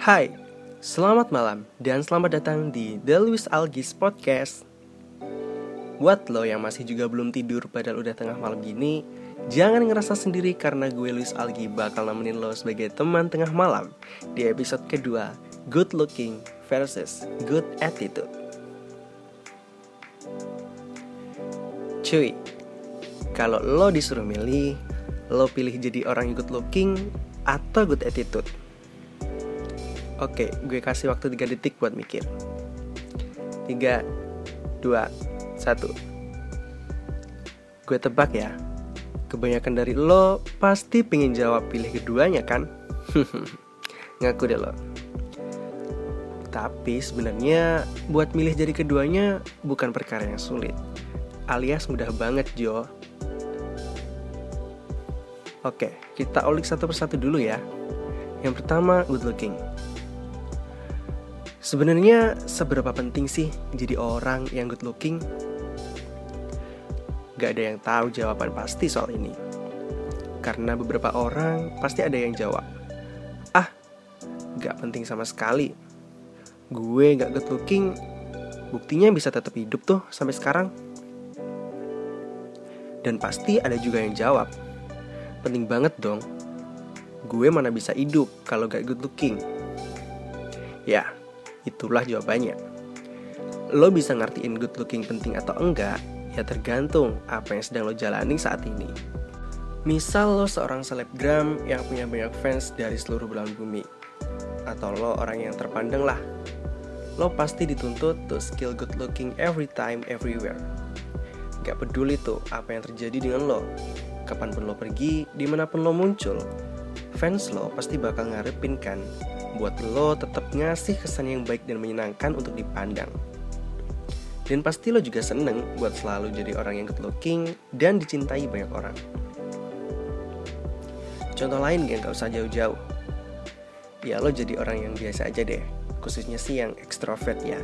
Hai, selamat malam dan selamat datang di The Luis Algis Podcast. Buat lo yang masih juga belum tidur padahal udah tengah malam gini, jangan ngerasa sendiri karena gue Luis Algi bakal nemenin lo sebagai teman tengah malam di episode kedua Good Looking versus Good Attitude. Cuy, kalau lo disuruh milih, lo pilih jadi orang good looking atau good attitude? Oke, gue kasih waktu 3 detik buat mikir. 3, 2, 1 Gue tebak ya. Kebanyakan dari lo pasti pengen jawab pilih keduanya kan? Ngaku deh lo. Tapi sebenarnya buat milih jadi keduanya bukan perkara yang sulit. Alias mudah banget Jo. Oke, kita ulik satu persatu dulu ya. Yang pertama good looking Sebenarnya seberapa penting sih jadi orang yang good looking? Gak ada yang tahu jawaban pasti soal ini. Karena beberapa orang pasti ada yang jawab, ah, gak penting sama sekali. Gue gak good looking, buktinya bisa tetap hidup tuh sampai sekarang. Dan pasti ada juga yang jawab, penting banget dong. Gue mana bisa hidup kalau gak good looking. Ya, Itulah jawabannya. Lo bisa ngertiin good looking penting atau enggak, ya tergantung apa yang sedang lo jalani saat ini. Misal lo seorang selebgram yang punya banyak fans dari seluruh belahan bumi. Atau lo orang yang terpandang lah. Lo pasti dituntut to skill good looking every time, everywhere. Gak peduli tuh apa yang terjadi dengan lo. Kapan pun lo pergi, di mana pun lo muncul, fans lo pasti bakal ngarepin kan buat lo tetap ngasih kesan yang baik dan menyenangkan untuk dipandang. Dan pasti lo juga seneng buat selalu jadi orang yang good looking dan dicintai banyak orang. Contoh lain yang gak usah jauh-jauh. Ya lo jadi orang yang biasa aja deh, khususnya sih yang ekstrovert ya.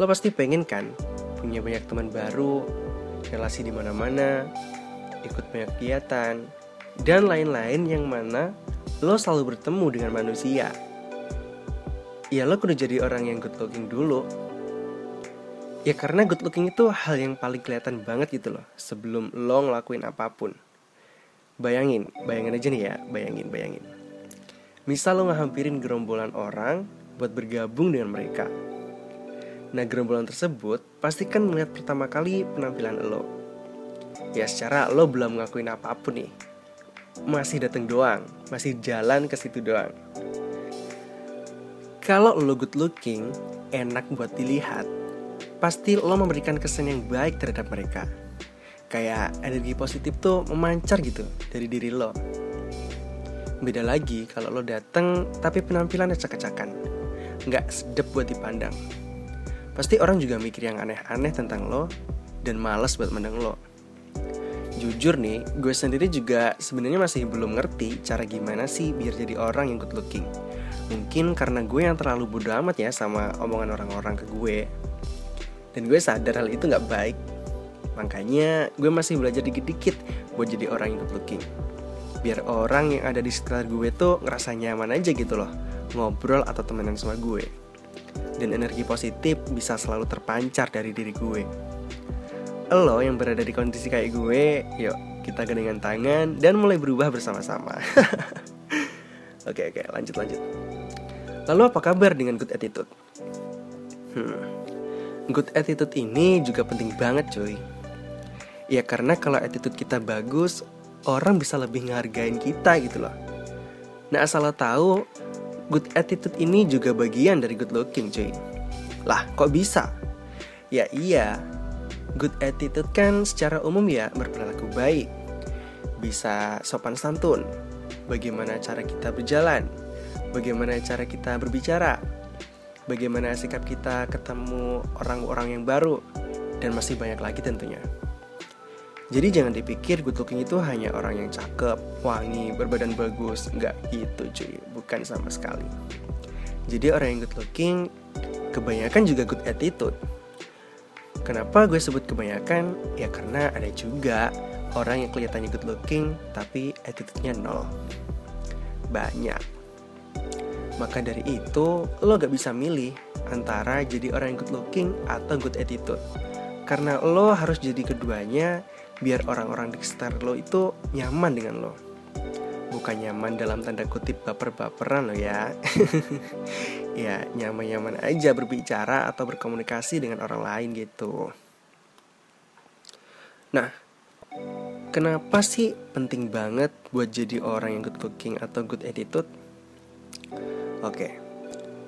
Lo pasti pengen kan punya banyak teman baru, relasi di mana-mana, ikut banyak kegiatan, dan lain-lain yang mana lo selalu bertemu dengan manusia. Ya lo kudu jadi orang yang good looking dulu. Ya karena good looking itu hal yang paling kelihatan banget gitu loh sebelum lo ngelakuin apa pun. Bayangin, bayangin aja nih ya, bayangin, bayangin. Misal lo ngehampirin gerombolan orang buat bergabung dengan mereka. Nah gerombolan tersebut pasti kan melihat pertama kali penampilan lo. Ya secara lo belum ngakuin apa pun nih masih datang doang, masih jalan ke situ doang. Kalau lo good looking, enak buat dilihat, pasti lo memberikan kesan yang baik terhadap mereka. Kayak energi positif tuh memancar gitu dari diri lo. Beda lagi kalau lo dateng tapi penampilannya acak-acakan, nggak sedep buat dipandang. Pasti orang juga mikir yang aneh-aneh tentang lo dan males buat mandang lo jujur nih, gue sendiri juga sebenarnya masih belum ngerti cara gimana sih biar jadi orang yang good looking. Mungkin karena gue yang terlalu bodoh amat ya sama omongan orang-orang ke gue. Dan gue sadar hal itu gak baik. Makanya gue masih belajar dikit-dikit buat jadi orang yang good looking. Biar orang yang ada di sekitar gue tuh ngerasa nyaman aja gitu loh. Ngobrol atau temenan sama gue. Dan energi positif bisa selalu terpancar dari diri gue lo yang berada di kondisi kayak gue, yuk kita gandengan tangan dan mulai berubah bersama-sama. oke oke, lanjut lanjut. Lalu apa kabar dengan good attitude? Hmm. Good attitude ini juga penting banget cuy. Ya karena kalau attitude kita bagus, orang bisa lebih ngehargain kita gitu loh. Nah asal lo tahu, good attitude ini juga bagian dari good looking cuy. Lah kok bisa? Ya iya, Good attitude kan secara umum ya berperilaku baik. Bisa sopan santun. Bagaimana cara kita berjalan? Bagaimana cara kita berbicara? Bagaimana sikap kita ketemu orang-orang yang baru? Dan masih banyak lagi tentunya. Jadi jangan dipikir good looking itu hanya orang yang cakep, wangi, berbadan bagus. Nggak gitu cuy, bukan sama sekali. Jadi orang yang good looking kebanyakan juga good attitude Kenapa gue sebut kebanyakan? Ya karena ada juga orang yang kelihatannya good looking tapi attitude-nya nol. Banyak. Maka dari itu, lo gak bisa milih antara jadi orang yang good looking atau good attitude. Karena lo harus jadi keduanya biar orang-orang di sekitar lo itu nyaman dengan lo. Bukan nyaman dalam tanda kutip baper-baperan lo ya. ya, nyaman-nyaman aja berbicara atau berkomunikasi dengan orang lain gitu. Nah, kenapa sih penting banget buat jadi orang yang good looking atau good attitude? Oke.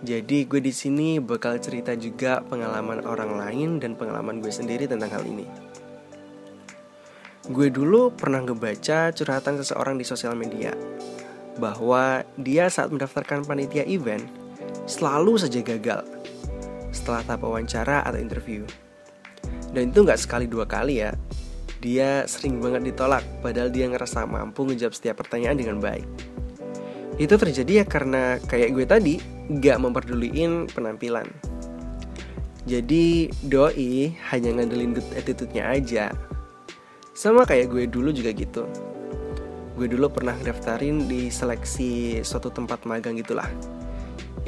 Jadi gue di sini bakal cerita juga pengalaman orang lain dan pengalaman gue sendiri tentang hal ini. Gue dulu pernah ngebaca curhatan seseorang di sosial media bahwa dia saat mendaftarkan panitia event selalu saja gagal setelah tahap wawancara atau interview. Dan itu nggak sekali dua kali ya, dia sering banget ditolak, padahal dia ngerasa mampu ngejawab setiap pertanyaan dengan baik. Itu terjadi ya karena kayak gue tadi, gak memperduliin penampilan. Jadi doi hanya ngandelin good attitude-nya aja. Sama kayak gue dulu juga gitu. Gue dulu pernah daftarin di seleksi suatu tempat magang gitulah.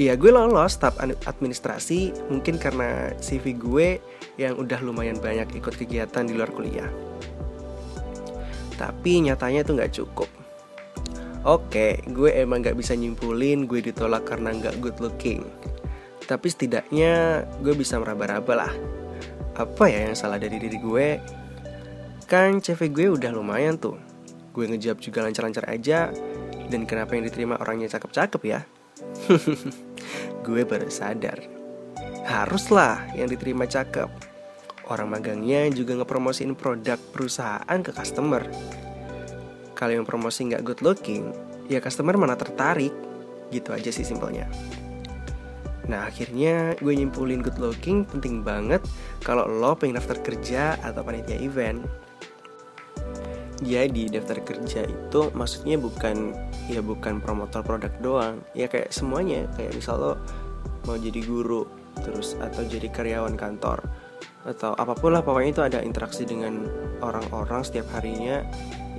Iya gue lolos tahap administrasi mungkin karena CV gue yang udah lumayan banyak ikut kegiatan di luar kuliah. Tapi nyatanya itu nggak cukup. Oke, gue emang nggak bisa nyimpulin gue ditolak karena nggak good looking. Tapi setidaknya gue bisa meraba-raba lah. Apa ya yang salah dari diri gue? Kan CV gue udah lumayan tuh. Gue ngejawab juga lancar-lancar aja. Dan kenapa yang diterima orangnya cakep-cakep ya? gue baru sadar. Haruslah yang diterima cakep Orang magangnya juga ngepromosiin produk perusahaan ke customer. Kalau yang promosi nggak good looking, ya customer mana tertarik. Gitu aja sih simpelnya. Nah akhirnya gue nyimpulin good looking penting banget kalau lo pengen daftar kerja atau panitia event. Jadi daftar kerja itu maksudnya bukan ya bukan promotor produk doang, ya kayak semuanya kayak misal lo mau jadi guru terus atau jadi karyawan kantor atau apa pun lah pokoknya itu ada interaksi dengan orang-orang setiap harinya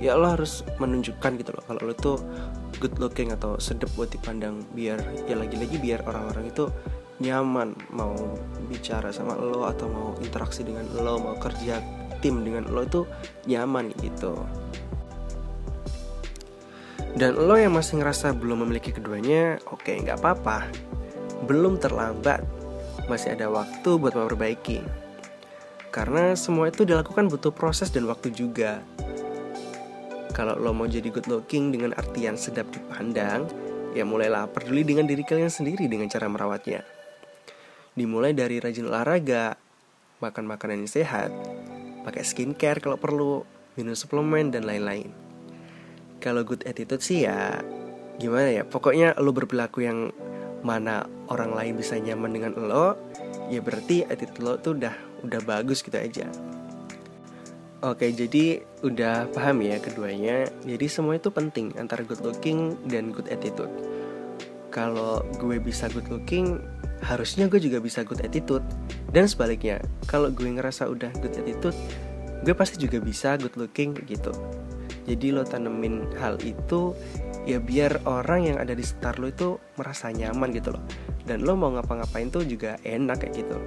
ya lo harus menunjukkan gitu loh kalau lo tuh good looking atau sedep buat dipandang biar ya lagi-lagi biar orang-orang itu nyaman mau bicara sama lo atau mau interaksi dengan lo mau kerja tim dengan lo itu nyaman gitu dan lo yang masih ngerasa belum memiliki keduanya oke okay, nggak apa-apa belum terlambat masih ada waktu buat memperbaiki karena semua itu dilakukan butuh proses dan waktu juga. Kalau lo mau jadi good looking dengan artian sedap dipandang, ya mulailah peduli dengan diri kalian sendiri dengan cara merawatnya. Dimulai dari rajin olahraga, makan makanan yang sehat, pakai skincare kalau perlu, minum suplemen, dan lain-lain. Kalau good attitude sih ya, gimana ya, pokoknya lo berperilaku yang mana orang lain bisa nyaman dengan lo, ya berarti attitude lo tuh udah udah bagus gitu aja Oke, jadi udah paham ya keduanya. Jadi semua itu penting antara good looking dan good attitude. Kalau gue bisa good looking, harusnya gue juga bisa good attitude. Dan sebaliknya, kalau gue ngerasa udah good attitude, gue pasti juga bisa good looking gitu. Jadi lo tanemin hal itu ya biar orang yang ada di sekitar lo itu merasa nyaman gitu loh. Dan lo mau ngapa-ngapain tuh juga enak kayak gitu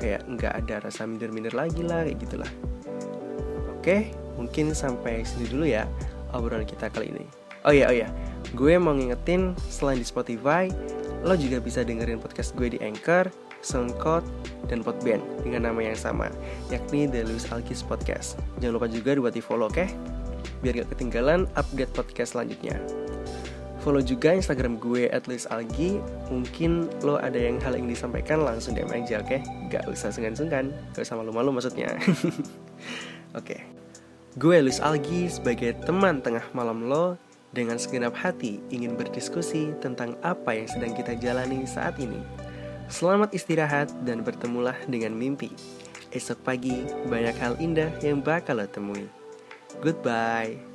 kayak nggak ada rasa minder-minder lagi lah kayak gitulah oke mungkin sampai sini dulu ya obrolan kita kali ini oh ya oh ya gue mau ngingetin selain di Spotify lo juga bisa dengerin podcast gue di Anchor, SoundCloud, dan Podbean dengan nama yang sama, yakni The Lewis Alkis Podcast. Jangan lupa juga buat di follow, oke? Okay? Biar gak ketinggalan update podcast selanjutnya. Follow juga Instagram gue at Algi. Mungkin lo ada yang hal yang disampaikan langsung DM aja, oke? Okay? Gak usah sungkan-sungkan, gak usah malu-malu maksudnya. oke. Okay. Gue Luis Algi sebagai teman tengah malam lo dengan segenap hati ingin berdiskusi tentang apa yang sedang kita jalani saat ini. Selamat istirahat dan bertemulah dengan mimpi. Esok pagi banyak hal indah yang bakal lo temui. Goodbye.